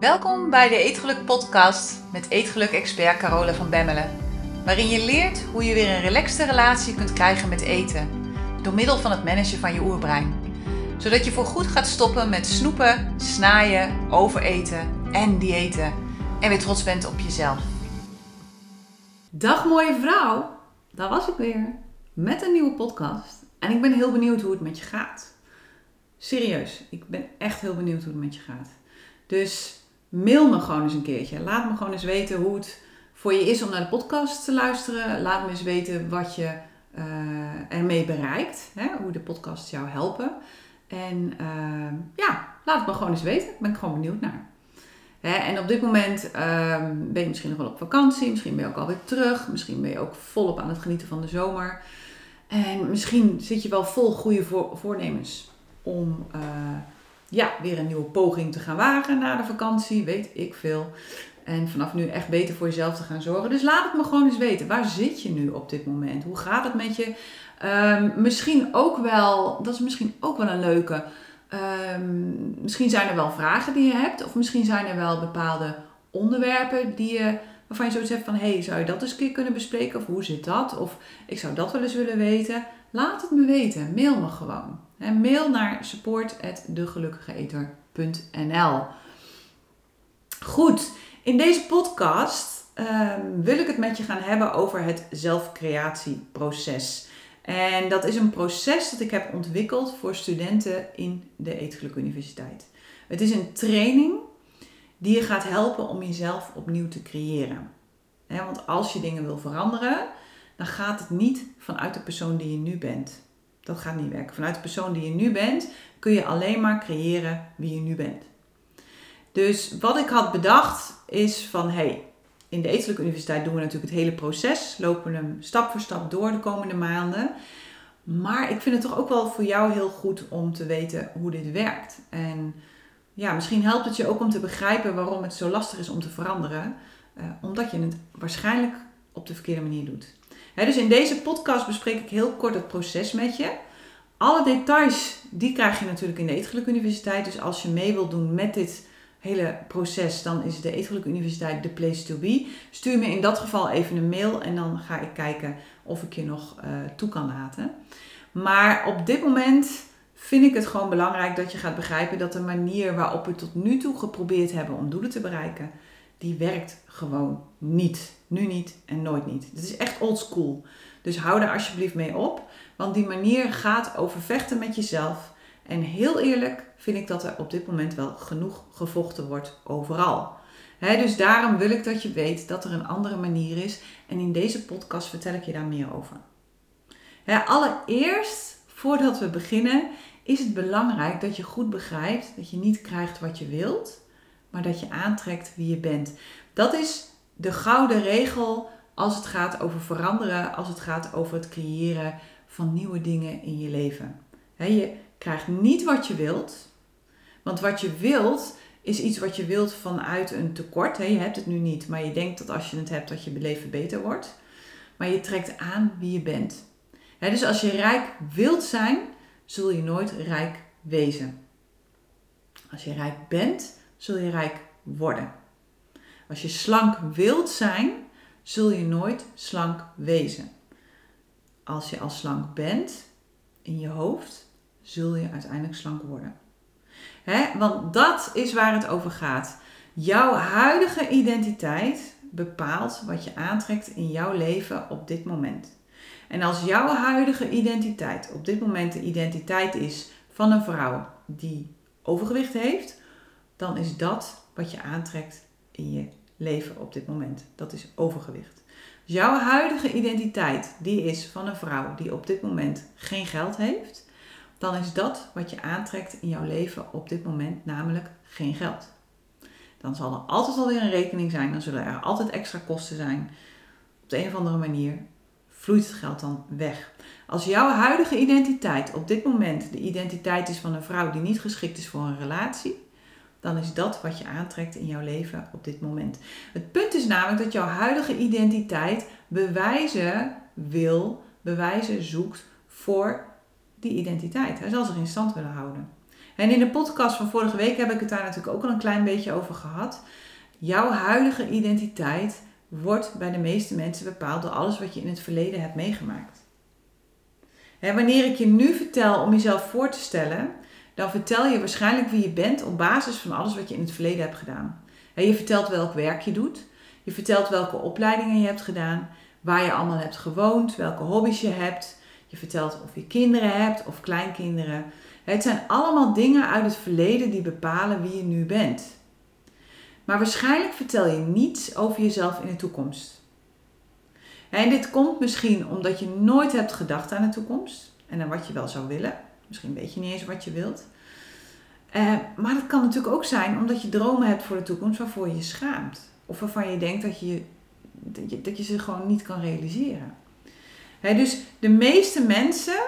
Welkom bij de Eetgeluk Podcast met Eetgeluk-expert Carole van Bemmelen. Waarin je leert hoe je weer een relaxte relatie kunt krijgen met eten. Door middel van het managen van je oerbrein. Zodat je voorgoed gaat stoppen met snoepen, snaaien, overeten en diëten. En weer trots bent op jezelf. Dag mooie vrouw, daar was ik weer met een nieuwe podcast. En ik ben heel benieuwd hoe het met je gaat. Serieus, ik ben echt heel benieuwd hoe het met je gaat. Dus mail me gewoon eens een keertje. Laat me gewoon eens weten hoe het voor je is om naar de podcast te luisteren. Laat me eens weten wat je uh, ermee bereikt. Hè? Hoe de podcasts jou helpen. En uh, ja, laat het me gewoon eens weten. Daar ben ik gewoon benieuwd naar. Hè? En op dit moment uh, ben je misschien nog wel op vakantie. Misschien ben je ook alweer terug. Misschien ben je ook volop aan het genieten van de zomer. En misschien zit je wel vol goede voor, voornemens om uh, ja, weer een nieuwe poging te gaan wagen na de vakantie. Weet ik veel. En vanaf nu echt beter voor jezelf te gaan zorgen. Dus laat het me gewoon eens weten. Waar zit je nu op dit moment? Hoe gaat het met je? Um, misschien ook wel, dat is misschien ook wel een leuke. Um, misschien zijn er wel vragen die je hebt. Of misschien zijn er wel bepaalde onderwerpen die je, waarvan je zoiets hebt van... Hey, zou je dat eens een keer kunnen bespreken? Of hoe zit dat? Of ik zou dat wel eens willen weten. Laat het me weten. Mail me gewoon. He, mail naar support.degelukkigeeter.nl Goed, in deze podcast um, wil ik het met je gaan hebben over het zelfcreatieproces. En dat is een proces dat ik heb ontwikkeld voor studenten in de Eetgeluk Universiteit. Het is een training die je gaat helpen om jezelf opnieuw te creëren. Want als je dingen wil veranderen, dan gaat het niet vanuit de persoon die je nu bent. Dat gaat niet werken. Vanuit de persoon die je nu bent, kun je alleen maar creëren wie je nu bent. Dus wat ik had bedacht is van, hey, in de Eetelijke Universiteit doen we natuurlijk het hele proces, lopen we hem stap voor stap door de komende maanden. Maar ik vind het toch ook wel voor jou heel goed om te weten hoe dit werkt. En ja, misschien helpt het je ook om te begrijpen waarom het zo lastig is om te veranderen. Uh, omdat je het waarschijnlijk op de verkeerde manier doet. Dus in deze podcast bespreek ik heel kort het proces met je. Alle details die krijg je natuurlijk in de Eetgeluk Universiteit. Dus als je mee wilt doen met dit hele proces, dan is de Eetgeluk Universiteit de place to be. Stuur me in dat geval even een mail en dan ga ik kijken of ik je nog uh, toe kan laten. Maar op dit moment vind ik het gewoon belangrijk dat je gaat begrijpen dat de manier waarop we tot nu toe geprobeerd hebben om doelen te bereiken, die werkt gewoon niet. Nu niet en nooit niet. Het is echt old school. Dus hou daar alsjeblieft mee op, want die manier gaat over vechten met jezelf en heel eerlijk vind ik dat er op dit moment wel genoeg gevochten wordt overal. dus daarom wil ik dat je weet dat er een andere manier is. En in deze podcast vertel ik je daar meer over. allereerst, voordat we beginnen, is het belangrijk dat je goed begrijpt dat je niet krijgt wat je wilt, maar dat je aantrekt wie je bent. Dat is de gouden regel als het gaat over veranderen, als het gaat over het creëren van nieuwe dingen in je leven. je krijgt niet wat je wilt. Want wat je wilt is iets wat je wilt vanuit een tekort. Je hebt het nu niet, maar je denkt dat als je het hebt dat je leven beter wordt. Maar je trekt aan wie je bent. Dus als je rijk wilt zijn, zul je nooit rijk wezen. Als je rijk bent, zul je rijk worden. Als je slank wilt zijn, zul je nooit slank wezen. Als je al slank bent in je hoofd, zul je uiteindelijk slank worden. Want dat is waar het over gaat. Jouw huidige identiteit bepaalt wat je aantrekt in jouw leven op dit moment. En als jouw huidige identiteit op dit moment de identiteit is van een vrouw die overgewicht heeft, dan is dat wat je aantrekt in je leven op dit moment. Dat is overgewicht. Dus jouw huidige identiteit, die is van een vrouw die op dit moment geen geld heeft, dan is dat wat je aantrekt in jouw leven op dit moment namelijk geen geld. Dan zal er altijd alweer een rekening zijn, dan zullen er altijd extra kosten zijn. Op de een of andere manier vloeit het geld dan weg. Als jouw huidige identiteit op dit moment de identiteit is van een vrouw die niet geschikt is voor een relatie, dan is dat wat je aantrekt in jouw leven op dit moment. Het punt is namelijk dat jouw huidige identiteit bewijzen wil, bewijzen zoekt voor die identiteit. Hij zal zich in stand willen houden. En in de podcast van vorige week heb ik het daar natuurlijk ook al een klein beetje over gehad. Jouw huidige identiteit wordt bij de meeste mensen bepaald door alles wat je in het verleden hebt meegemaakt. En wanneer ik je nu vertel om jezelf voor te stellen, dan vertel je waarschijnlijk wie je bent op basis van alles wat je in het verleden hebt gedaan. Je vertelt welk werk je doet, je vertelt welke opleidingen je hebt gedaan, waar je allemaal hebt gewoond, welke hobby's je hebt. Je vertelt of je kinderen hebt of kleinkinderen. Het zijn allemaal dingen uit het verleden die bepalen wie je nu bent. Maar waarschijnlijk vertel je niets over jezelf in de toekomst. En dit komt misschien omdat je nooit hebt gedacht aan de toekomst en aan wat je wel zou willen. Misschien weet je niet eens wat je wilt. Uh, maar het kan natuurlijk ook zijn omdat je dromen hebt voor de toekomst waarvoor je je schaamt. Of waarvan je denkt dat dat je, dat je ze gewoon niet kan realiseren. dus de meeste mensen,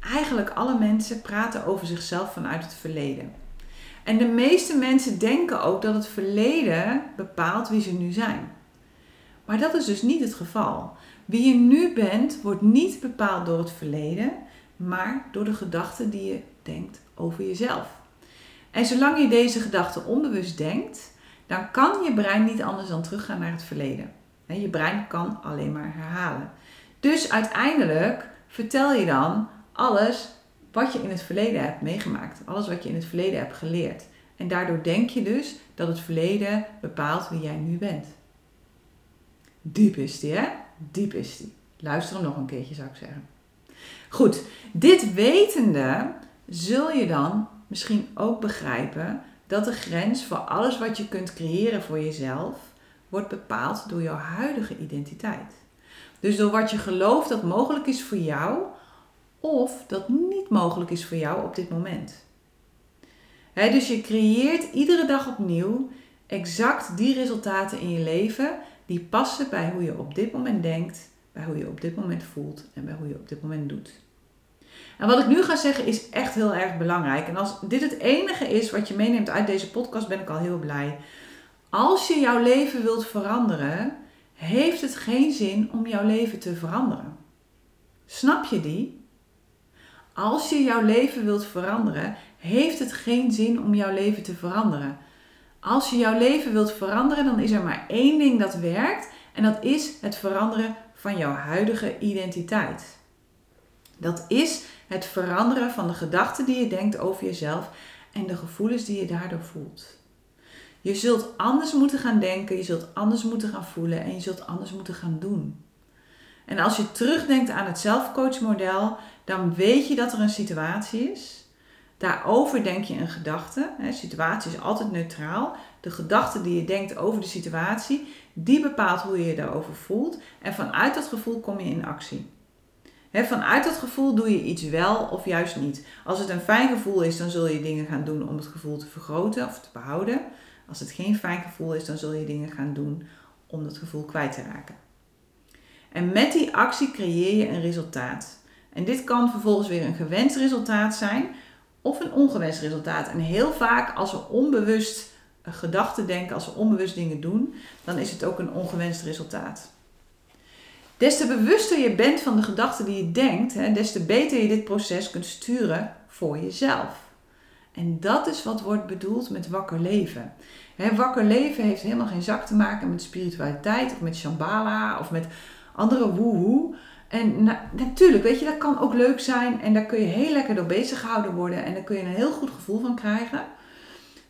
eigenlijk alle mensen, praten over zichzelf vanuit het verleden. En de meeste mensen denken ook dat het verleden bepaalt wie ze nu zijn. Maar dat is dus niet het geval. Wie je nu bent, wordt niet bepaald door het verleden, maar door de gedachten die je denkt over jezelf. En zolang je deze gedachten onbewust denkt, dan kan je brein niet anders dan teruggaan naar het verleden. Je brein kan alleen maar herhalen. Dus uiteindelijk vertel je dan alles wat je in het verleden hebt meegemaakt, alles wat je in het verleden hebt geleerd. En daardoor denk je dus dat het verleden bepaalt wie jij nu bent. Diep is die, hè? Diep is die. Luister hem nog een keertje, zou ik zeggen. Goed, dit wetende zul je dan misschien ook begrijpen dat de grens voor alles wat je kunt creëren voor jezelf wordt bepaald door jouw huidige identiteit. Dus door wat je gelooft dat mogelijk is voor jou of dat niet mogelijk is voor jou op dit moment. dus je creëert iedere dag opnieuw exact die resultaten in je leven die passen bij hoe je op dit moment denkt, bij hoe je op dit moment voelt en bij hoe je op dit moment doet. En wat ik nu ga zeggen is echt heel erg belangrijk. En als dit het enige is wat je meeneemt uit deze podcast, ben ik al heel blij. Als je jouw leven wilt veranderen, heeft het geen zin om jouw leven te veranderen. Snap je die? Als je jouw leven wilt veranderen, heeft het geen zin om jouw leven te veranderen. Als je jouw leven wilt veranderen, dan is er maar één ding dat werkt en dat is het veranderen van jouw huidige identiteit. Dat is het veranderen van de gedachten die je denkt over jezelf en de gevoelens die je daardoor voelt. Je zult anders moeten gaan denken, je zult anders moeten gaan voelen en je zult anders moeten gaan doen. En als je terugdenkt aan het zelfcoachmodel, dan weet je dat er een situatie is. Daarover denk je een gedachte. De situatie is altijd neutraal. De gedachte die je denkt over de situatie, die bepaalt hoe je je daarover voelt. En vanuit dat gevoel kom je in actie vanuit dat gevoel doe je iets wel of juist niet. Als het een fijn gevoel is, dan zul je dingen gaan doen om het gevoel te vergroten of te behouden. Als het geen fijn gevoel is, dan zul je dingen gaan doen om dat gevoel kwijt te raken. En met die actie creëer je een resultaat. En dit kan vervolgens weer een gewenst resultaat zijn of een ongewenst resultaat. En heel vaak als we onbewust gedachten denken, als we onbewust dingen doen, dan is het ook een ongewenst resultaat. Des te bewuster je bent van de gedachten die je denkt, hè, des te beter je dit proces kunt sturen voor jezelf. En dat is wat wordt bedoeld met wakker leven. Wakker leven heeft helemaal geen zak te maken met spiritualiteit of met Shambhala of met andere woehoe. En natuurlijk, weet je, dat kan ook leuk zijn en daar kun je heel lekker door bezig gehouden worden en daar kun je een heel goed gevoel van krijgen.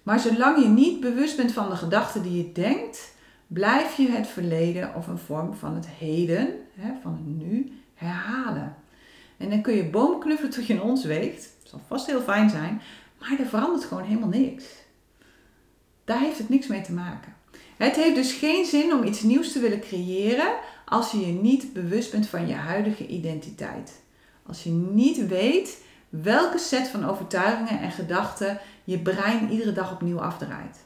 Maar zolang je niet bewust bent van de gedachten die je denkt, blijf je het verleden of een vorm van het heden, hè, van het nu, herhalen. En dan kun je bomen knuffelen tot je een ons weegt. Dat zal vast heel fijn zijn, maar er verandert gewoon helemaal niks. Daar heeft het niks mee te maken. Het heeft dus geen zin om iets nieuws te willen creëren als je je niet bewust bent van je huidige identiteit. Als je niet weet welke set van overtuigingen en gedachten je brein iedere dag opnieuw afdraait.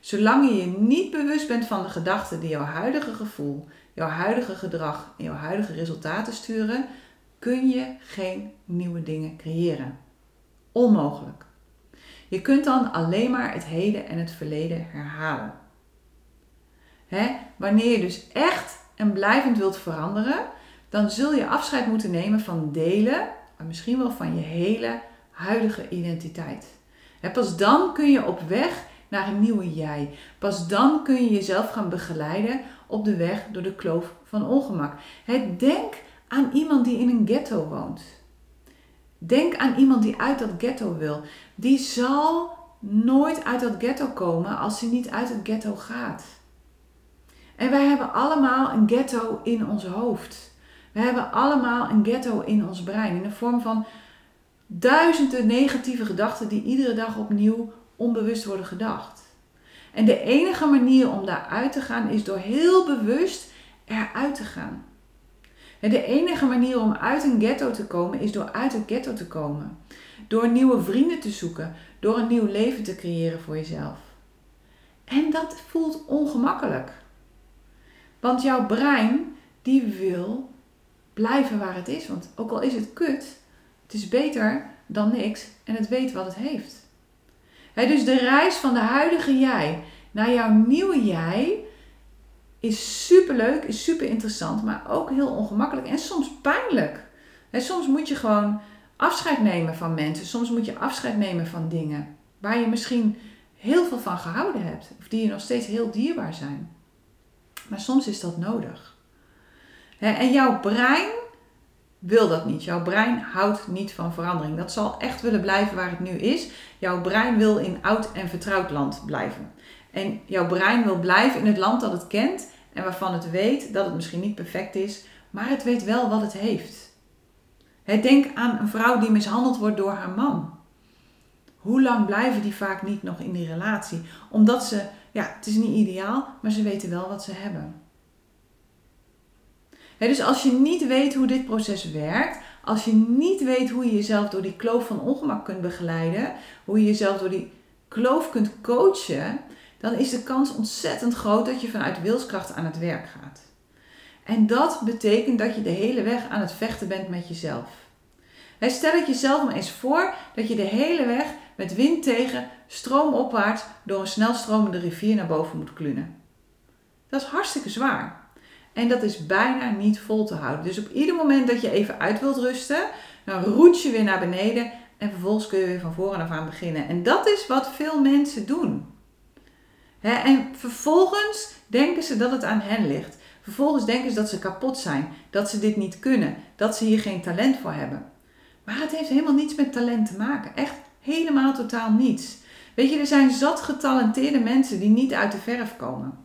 Zolang je je niet bewust bent van de gedachten die jouw huidige gevoel, jouw huidige gedrag en jouw huidige resultaten sturen, kun je geen nieuwe dingen creëren. Onmogelijk. Je kunt dan alleen maar het heden en het verleden herhalen. Wanneer je dus echt en blijvend wilt veranderen, dan zul je afscheid moeten nemen van delen, maar misschien wel van je hele huidige identiteit. pas dan kun je op weg naar een nieuwe jij. Pas dan kun je jezelf gaan begeleiden op de weg door de kloof van ongemak. denk aan iemand die in een ghetto woont. Denk aan iemand die uit dat ghetto wil. Die zal nooit uit dat ghetto komen als hij niet uit het ghetto gaat. En wij hebben allemaal een ghetto in ons hoofd. We hebben allemaal een ghetto in ons brein. In de vorm van duizenden negatieve gedachten die iedere dag opnieuw onbewust worden gedacht. En de enige manier om daaruit te gaan is door heel bewust eruit te gaan. En de enige manier om uit een ghetto te komen is door uit het ghetto te komen. Door nieuwe vrienden te zoeken, door een nieuw leven te creëren voor jezelf. En dat voelt ongemakkelijk. Want jouw brein die wil blijven waar het is. Want ook al is het kut, het is beter dan niks en het weet wat het heeft. dus de reis van de huidige jij naar jouw nieuwe jij is super leuk, is super interessant, maar ook heel ongemakkelijk en soms pijnlijk. soms moet je gewoon afscheid nemen van mensen, soms moet je afscheid nemen van dingen waar je misschien heel veel van gehouden hebt of die je nog steeds heel dierbaar zijn. Maar soms is dat nodig. En jouw brein wil dat niet. Jouw brein houdt niet van verandering. Dat zal echt willen blijven waar het nu is. Jouw brein wil in oud en vertrouwd land blijven. En jouw brein wil blijven in het land dat het kent en waarvan het weet dat het misschien niet perfect is, maar het weet wel wat het heeft. Denk aan een vrouw die mishandeld wordt door haar man. Hoe lang blijven die vaak niet nog in die relatie? Omdat ze, ja, het is niet ideaal, maar ze weten wel wat ze hebben. dus als je niet weet hoe dit proces werkt, als je niet weet hoe je jezelf door die kloof van ongemak kunt begeleiden, hoe je jezelf door die kloof kunt coachen, dan is de kans ontzettend groot dat je vanuit wilskracht aan het werk gaat. En dat betekent dat je de hele weg aan het vechten bent met jezelf. Stel het jezelf maar eens voor dat je de hele weg met wind tegen, stroomopwaarts door een snelstromende rivier naar boven moet klunen. Dat is hartstikke zwaar. En dat is bijna niet vol te houden. Dus op ieder moment dat je even uit wilt rusten, dan roet je weer naar beneden en vervolgens kun je weer van voren af aan beginnen. En dat is wat veel mensen doen en vervolgens denken ze dat het aan hen ligt. Vervolgens denken ze dat ze kapot zijn, dat ze dit niet kunnen, dat ze hier geen talent voor hebben. Maar het heeft helemaal niets met talent te maken. Echt helemaal totaal niets. Weet je, er zijn zat getalenteerde mensen die niet uit de verf komen.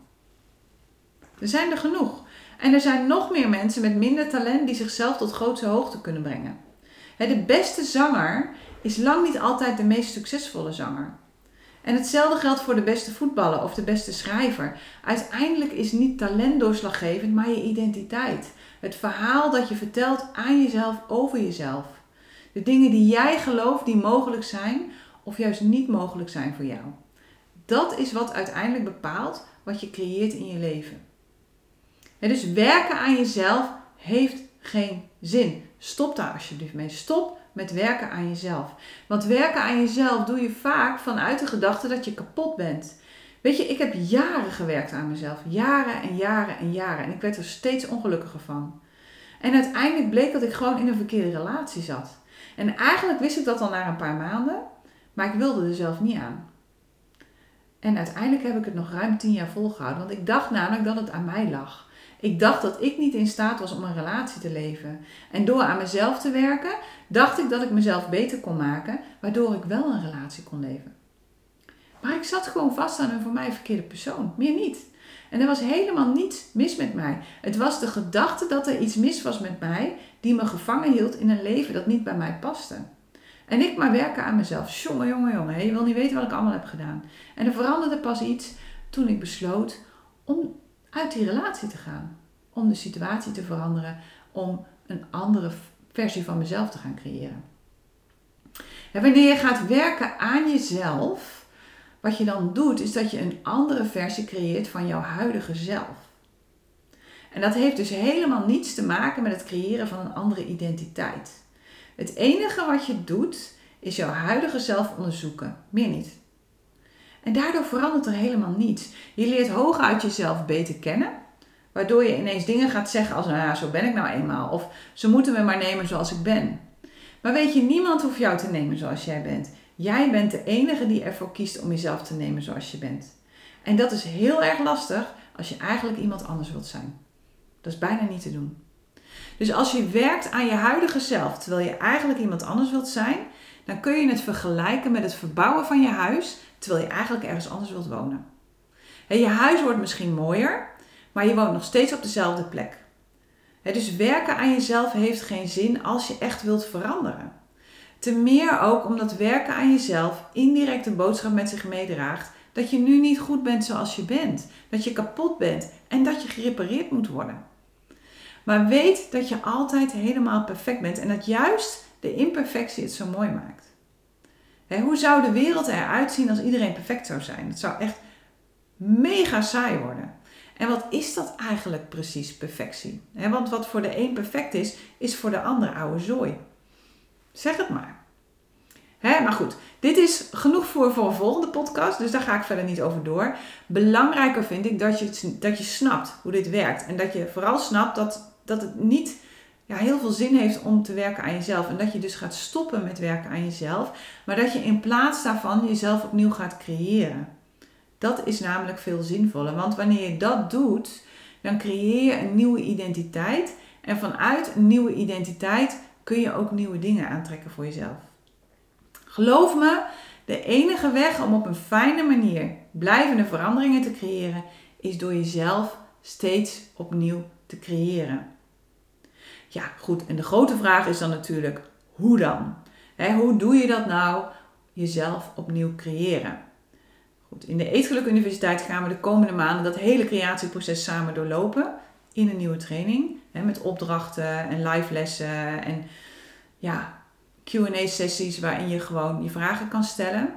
Er zijn er genoeg. En er zijn nog meer mensen met minder talent die zichzelf tot grootste hoogte kunnen brengen. De beste zanger is lang niet altijd de meest succesvolle zanger. En hetzelfde geldt voor de beste voetballer of de beste schrijver. Uiteindelijk is niet talent doorslaggevend, maar je identiteit. Het verhaal dat je vertelt aan jezelf over jezelf. De dingen die jij gelooft die mogelijk zijn of juist niet mogelijk zijn voor jou. Dat is wat uiteindelijk bepaalt wat je creëert in je leven. En dus werken aan jezelf heeft geen zin. Stop daar alsjeblieft mee. Stop met werken aan jezelf. Want werken aan jezelf doe je vaak vanuit de gedachte dat je kapot bent. Weet je, ik heb jaren gewerkt aan mezelf. Jaren en jaren en jaren. En ik werd er steeds ongelukkiger van. En uiteindelijk bleek dat ik gewoon in een verkeerde relatie zat. En eigenlijk wist ik dat al na een paar maanden, maar ik wilde er zelf niet aan. En uiteindelijk heb ik het nog ruim tien jaar volgehouden, want ik dacht namelijk dat het aan mij lag. Ik dacht dat ik niet in staat was om een relatie te leven. En door aan mezelf te werken, dacht ik dat ik mezelf beter kon maken, waardoor ik wel een relatie kon leven. Maar ik zat gewoon vast aan een voor mij verkeerde persoon, meer niet. En er was helemaal niets mis met mij. Het was de gedachte dat er iets mis was met mij, die me gevangen hield in een leven dat niet bij mij paste. En ik maar werken aan mezelf. Jongen, jongen, jongen. Je wil niet weten wat ik allemaal heb gedaan. En er veranderde pas iets toen ik besloot om uit die relatie te gaan. Om de situatie te veranderen, om een andere versie van mezelf te gaan creëren. En wanneer je gaat werken aan jezelf, wat je dan doet, is dat je een andere versie creëert van jouw huidige zelf. En dat heeft dus helemaal niets te maken met het creëren van een andere identiteit. Het enige wat je doet, is jouw huidige zelf onderzoeken, meer niet. En daardoor verandert er helemaal niets. Je leert hooguit jezelf beter kennen. Waardoor je ineens dingen gaat zeggen als, nou zo ben ik nou eenmaal. Of ze moeten me maar nemen zoals ik ben. Maar weet je, niemand hoeft jou te nemen zoals jij bent. Jij bent de enige die ervoor kiest om jezelf te nemen zoals je bent. En dat is heel erg lastig als je eigenlijk iemand anders wilt zijn. Dat is bijna niet te doen. Dus als je werkt aan je huidige zelf terwijl je eigenlijk iemand anders wilt zijn, dan kun je het vergelijken met het verbouwen van je huis terwijl je eigenlijk ergens anders wilt wonen. je huis wordt misschien mooier, maar je woont nog steeds op dezelfde plek. dus werken aan jezelf heeft geen zin als je echt wilt veranderen. Ten meer ook omdat werken aan jezelf indirect een boodschap met zich meedraagt dat je nu niet goed bent zoals je bent, dat je kapot bent en dat je gerepareerd moet worden. Maar weet dat je altijd helemaal perfect bent en dat juist de imperfectie het zo mooi maakt. hoe zou de wereld eruit zien als iedereen perfect zou zijn? Het zou echt mega saai worden. En wat is dat eigenlijk precies, perfectie? want wat voor de een perfect is, is voor de ander oude zooi. Zeg het maar. maar goed, dit is voor, een volgende podcast, dus daar ga ik verder niet over door. Belangrijker vind ik dat je, dat je snapt hoe dit werkt. En dat je vooral snapt dat, dat het niet ja, heel veel zin heeft om te werken aan jezelf. En dat je dus gaat stoppen met werken aan jezelf. Maar dat je in plaats daarvan jezelf opnieuw gaat creëren. Dat is namelijk veel zinvoller. Want wanneer je dat doet, dan creëer je een nieuwe identiteit. En vanuit een nieuwe identiteit kun je ook nieuwe dingen aantrekken voor jezelf. Geloof me, de enige weg om op een fijne manier blijvende veranderingen te creëren, is door jezelf steeds opnieuw te creëren. Ja, goed. En de grote vraag is dan natuurlijk, hoe dan? hoe doe je dat nou? Jezelf opnieuw creëren. Goed, in de Eetgeluk Universiteit gaan we de komende maanden dat hele creatieproces samen doorlopen in een nieuwe training. Met opdrachten en live lessen en ja, QA-sessies waarin je gewoon je vragen kan stellen.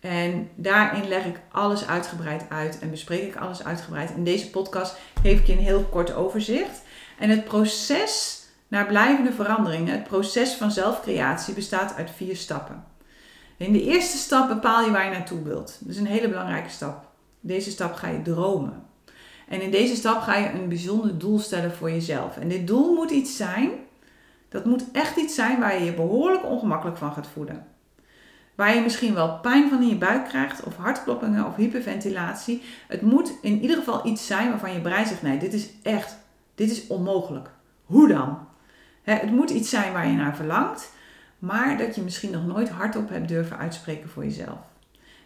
En daarin leg ik alles uitgebreid uit en bespreek ik alles uitgebreid. In deze podcast geef ik je een heel kort overzicht. En het proces naar blijvende veranderingen, het proces van zelfcreatie, bestaat uit vier stappen. In de eerste stap bepaal je waar je naartoe wilt. Dat is een hele belangrijke stap. Deze stap ga je dromen. En in deze stap ga je een bijzonder doel stellen voor jezelf. En dit doel moet iets zijn, dat moet echt iets zijn waar je je behoorlijk ongemakkelijk van gaat voelen. Waar je misschien wel pijn van in je buik krijgt, of hartkloppingen of hyperventilatie. Het moet in ieder geval iets zijn waarvan je brein zegt: nee, dit is echt, dit is onmogelijk. Hoe dan? Het moet iets zijn waar je naar verlangt maar dat je misschien nog nooit hardop hebt durven uitspreken voor jezelf.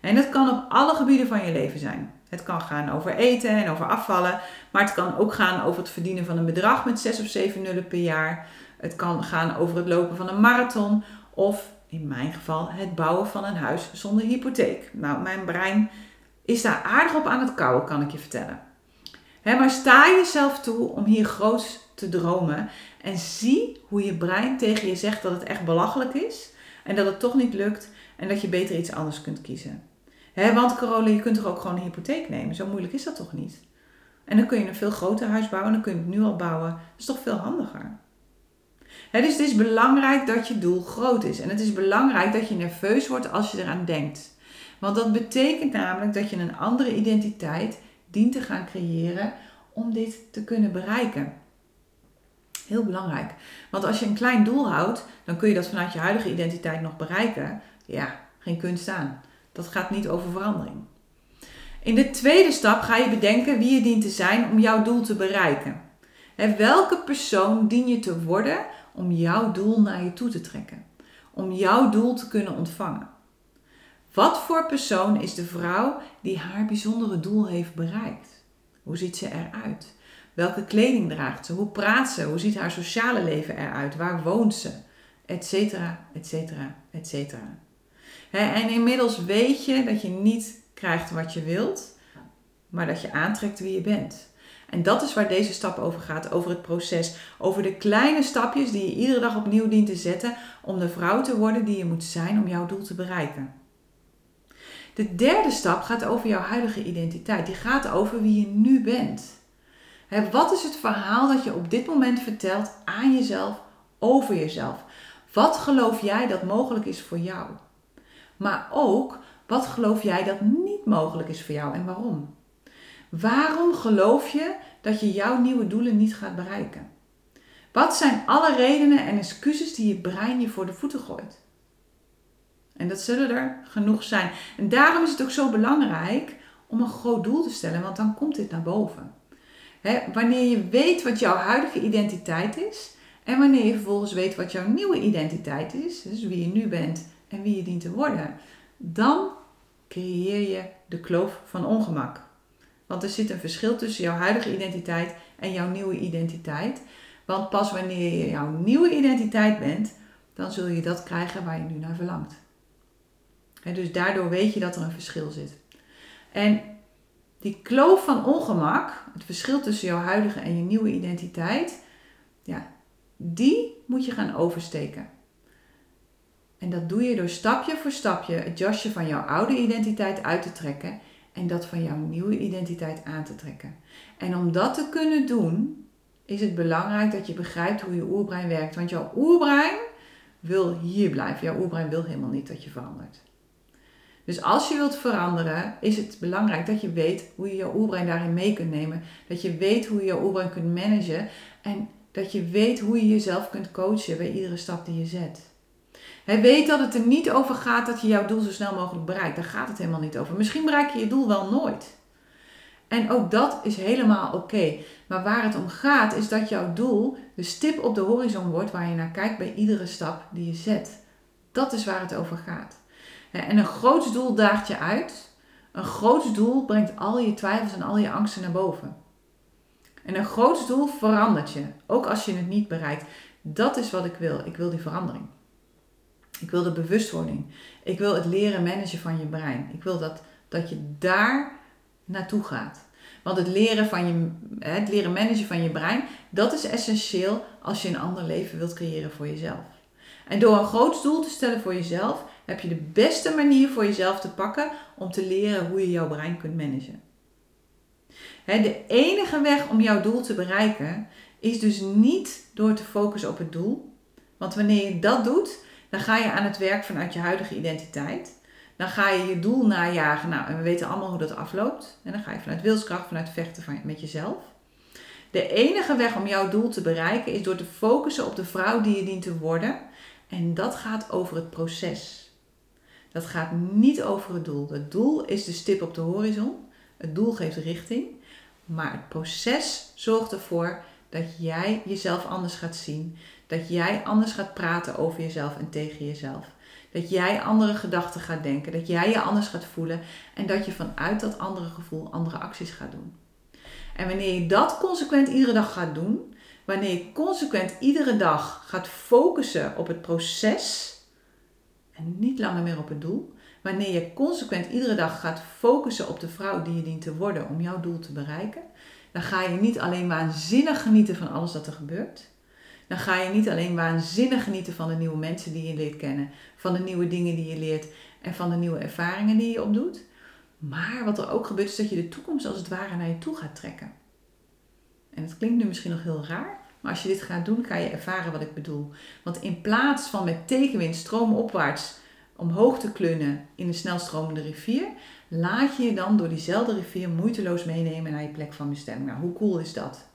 En dat kan op alle gebieden van je leven zijn. Het kan gaan over eten en over afvallen, maar het kan ook gaan over het verdienen van een bedrag met 6 of 7 nullen per jaar. Het kan gaan over het lopen van een marathon of in mijn geval het bouwen van een huis zonder hypotheek. Nou, mijn brein is daar aardig op aan het kouwen, kan ik je vertellen. maar sta jezelf toe om hier groots te dromen en zie hoe je brein tegen je zegt dat het echt belachelijk is en dat het toch niet lukt en dat je beter iets anders kunt kiezen. want Carola, je kunt toch ook gewoon een hypotheek nemen? Zo moeilijk is dat toch niet? En dan kun je een veel groter huis bouwen, dan kun je het nu al bouwen. Dat is toch veel handiger? Dus het is belangrijk dat je doel groot is. En het is belangrijk dat je nerveus wordt als je eraan denkt. Want dat betekent namelijk dat je een andere identiteit dient te gaan creëren om dit te kunnen bereiken. Heel belangrijk. Want als je een klein doel houdt, dan kun je dat vanuit je huidige identiteit nog bereiken. Ja, geen kunst aan. Dat gaat niet over verandering. In de tweede stap ga je bedenken wie je dient te zijn om jouw doel te bereiken. En welke persoon dien je te worden om jouw doel naar je toe te trekken? Om jouw doel te kunnen ontvangen. Wat voor persoon is de vrouw die haar bijzondere doel heeft bereikt? Hoe ziet ze eruit? Welke kleding draagt ze? Hoe praat ze? Hoe ziet haar sociale leven eruit? Waar woont ze? Etcetera, etcetera, etcetera. En inmiddels weet je dat je niet krijgt wat je wilt, maar dat je aantrekt wie je bent. En dat is waar deze stap over gaat, over het proces, over de kleine stapjes die je iedere dag opnieuw dient te zetten om de vrouw te worden die je moet zijn om jouw doel te bereiken. De derde stap gaat over jouw huidige identiteit. Die gaat over wie je nu bent wat is het verhaal dat je op dit moment vertelt aan jezelf over jezelf? Wat geloof jij dat mogelijk is voor jou? Maar ook, wat geloof jij dat niet mogelijk is voor jou en waarom? Waarom geloof je dat je jouw nieuwe doelen niet gaat bereiken? Wat zijn alle redenen en excuses die je brein je voor de voeten gooit? En dat zullen er genoeg zijn. En daarom is het ook zo belangrijk om een groot doel te stellen, want dan komt dit naar boven. wanneer je weet wat jouw huidige identiteit is en wanneer je vervolgens weet wat jouw nieuwe identiteit is, dus wie je nu bent en wie je dient te worden, dan creëer je de kloof van ongemak. Want er zit een verschil tussen jouw huidige identiteit en jouw nieuwe identiteit. Want pas wanneer je jouw nieuwe identiteit bent, dan zul je dat krijgen waar je nu naar verlangt. En dus daardoor weet je dat er een verschil zit. En die kloof van ongemak, het verschil tussen jouw huidige en je nieuwe identiteit, ja, die moet je gaan oversteken. En dat doe je door stapje voor stapje het jasje van jouw oude identiteit uit te trekken en dat van jouw nieuwe identiteit aan te trekken. En om dat te kunnen doen, is het belangrijk dat je begrijpt hoe je oerbrein werkt. Want jouw oerbrein wil hier blijven. Jouw oerbrein wil helemaal niet dat je verandert. Dus als je wilt veranderen, is het belangrijk dat je weet hoe je jouw oerbrein daarin mee kunt nemen. Dat je weet hoe je jouw oerbrein kunt managen. En dat je weet hoe je jezelf kunt coachen bij iedere stap die je zet. Hij weet dat het er niet over gaat dat je jouw doel zo snel mogelijk bereikt. Daar gaat het helemaal niet over. Misschien bereik je je doel wel nooit. En ook dat is helemaal oké. Maar waar het om gaat is dat jouw doel de stip op de horizon wordt waar je naar kijkt bij iedere stap die je zet. Dat is waar het over gaat. En een groot doel daagt je uit. Een groot doel brengt al je twijfels en al je angsten naar boven. En een groot doel verandert je, ook als je het niet bereikt. Dat is wat ik wil. Ik wil die verandering. Ik wil de bewustwording. Ik wil het leren managen van je brein. Ik wil dat, dat je daar naartoe gaat. Want het leren, van je, het leren managen van je brein, dat is essentieel als je een ander leven wilt creëren voor jezelf. En door een groot doel te stellen voor jezelf, heb je de beste manier voor jezelf te pakken om te leren hoe je jouw brein kunt managen. De enige weg om jouw doel te bereiken is dus niet door te focussen op het doel. Want wanneer je dat doet, dan ga je aan het werk vanuit je huidige identiteit. Dan ga je je doel najagen. Nou, en we weten allemaal hoe dat afloopt. En dan ga je vanuit wilskracht, vanuit vechten van, met jezelf. De enige weg om jouw doel te bereiken is door te focussen op de vrouw die je dient te worden. En dat gaat over het proces. Dat gaat niet over het doel. Het doel is de stip op de horizon. Het doel geeft richting. Maar het proces zorgt ervoor dat jij jezelf anders gaat zien. Dat jij anders gaat praten over jezelf en tegen jezelf. Dat jij andere gedachten gaat denken. Dat jij je anders gaat voelen. En dat je vanuit dat andere gevoel andere acties gaat doen. En wanneer je dat consequent iedere dag gaat doen. Wanneer je consequent iedere dag gaat focussen op het proces. En niet langer meer op het doel. Wanneer je consequent iedere dag gaat focussen op de vrouw die je dient te worden om jouw doel te bereiken, dan ga je niet alleen waanzinnig genieten van alles dat er gebeurt. Dan ga je niet alleen waanzinnig genieten van de nieuwe mensen die je leert kennen, van de nieuwe dingen die je leert en van de nieuwe ervaringen die je opdoet. Maar wat er ook gebeurt is dat je de toekomst als het ware naar je toe gaat trekken. En het klinkt nu misschien nog heel raar, maar als je dit gaat doen, ga je ervaren wat ik bedoel. Want in plaats van met tegenwind stroomopwaarts omhoog te klunnen in een snelstromende rivier, laat je je dan door diezelfde rivier moeiteloos meenemen naar je plek van bestemming. Nou, hoe cool is dat?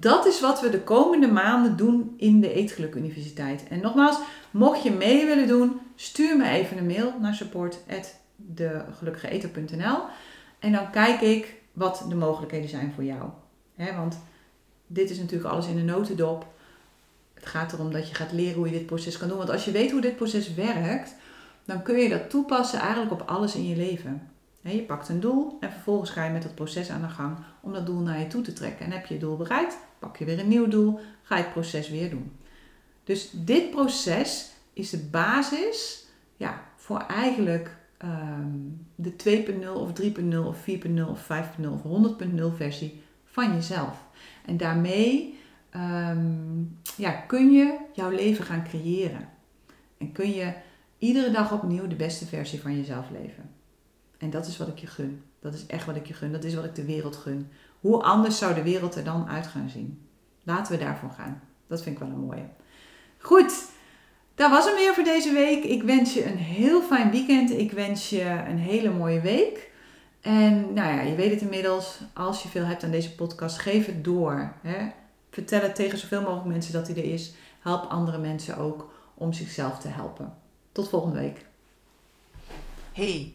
Dat is wat we de komende maanden doen in de Eetgeluk Universiteit. En nogmaals, mocht je mee willen doen, stuur me even een mail naar support@degelukkigeeter.nl en dan kijk ik wat de mogelijkheden zijn voor jou. want dit is natuurlijk alles in een notendop. Het gaat erom dat je gaat leren hoe je dit proces kan doen. Want als je weet hoe dit proces werkt, dan kun je dat toepassen eigenlijk op alles in je leven. Je pakt een doel en vervolgens ga je met dat proces aan de gang om dat doel naar je toe te trekken. En heb je je doel bereikt, pak je weer een nieuw doel, ga je het proces weer doen. Dus dit proces is de basis ja, voor eigenlijk um, de 2.0 of 3.0 of 4.0 of 5.0 of 100.0 versie van jezelf. En daarmee Ehm, ja, kun je jouw leven gaan creëren. En kun je iedere dag opnieuw de beste versie van jezelf leven. En dat is wat ik je gun. Dat is echt wat ik je gun. Dat is wat ik de wereld gun. Hoe anders zou de wereld er dan uit gaan zien? Laten we daarvoor gaan. Dat vind ik wel een mooie. Goed, dat was hem weer voor deze week. Ik wens je een heel fijn weekend. Ik wens je een hele mooie week. En nou ja, je weet het inmiddels. Als je veel hebt aan deze podcast, geef het door. Hè? Vertel het tegen zoveel mogelijk mensen dat hij er is. Help andere mensen ook om zichzelf te helpen. Tot volgende week. Hey,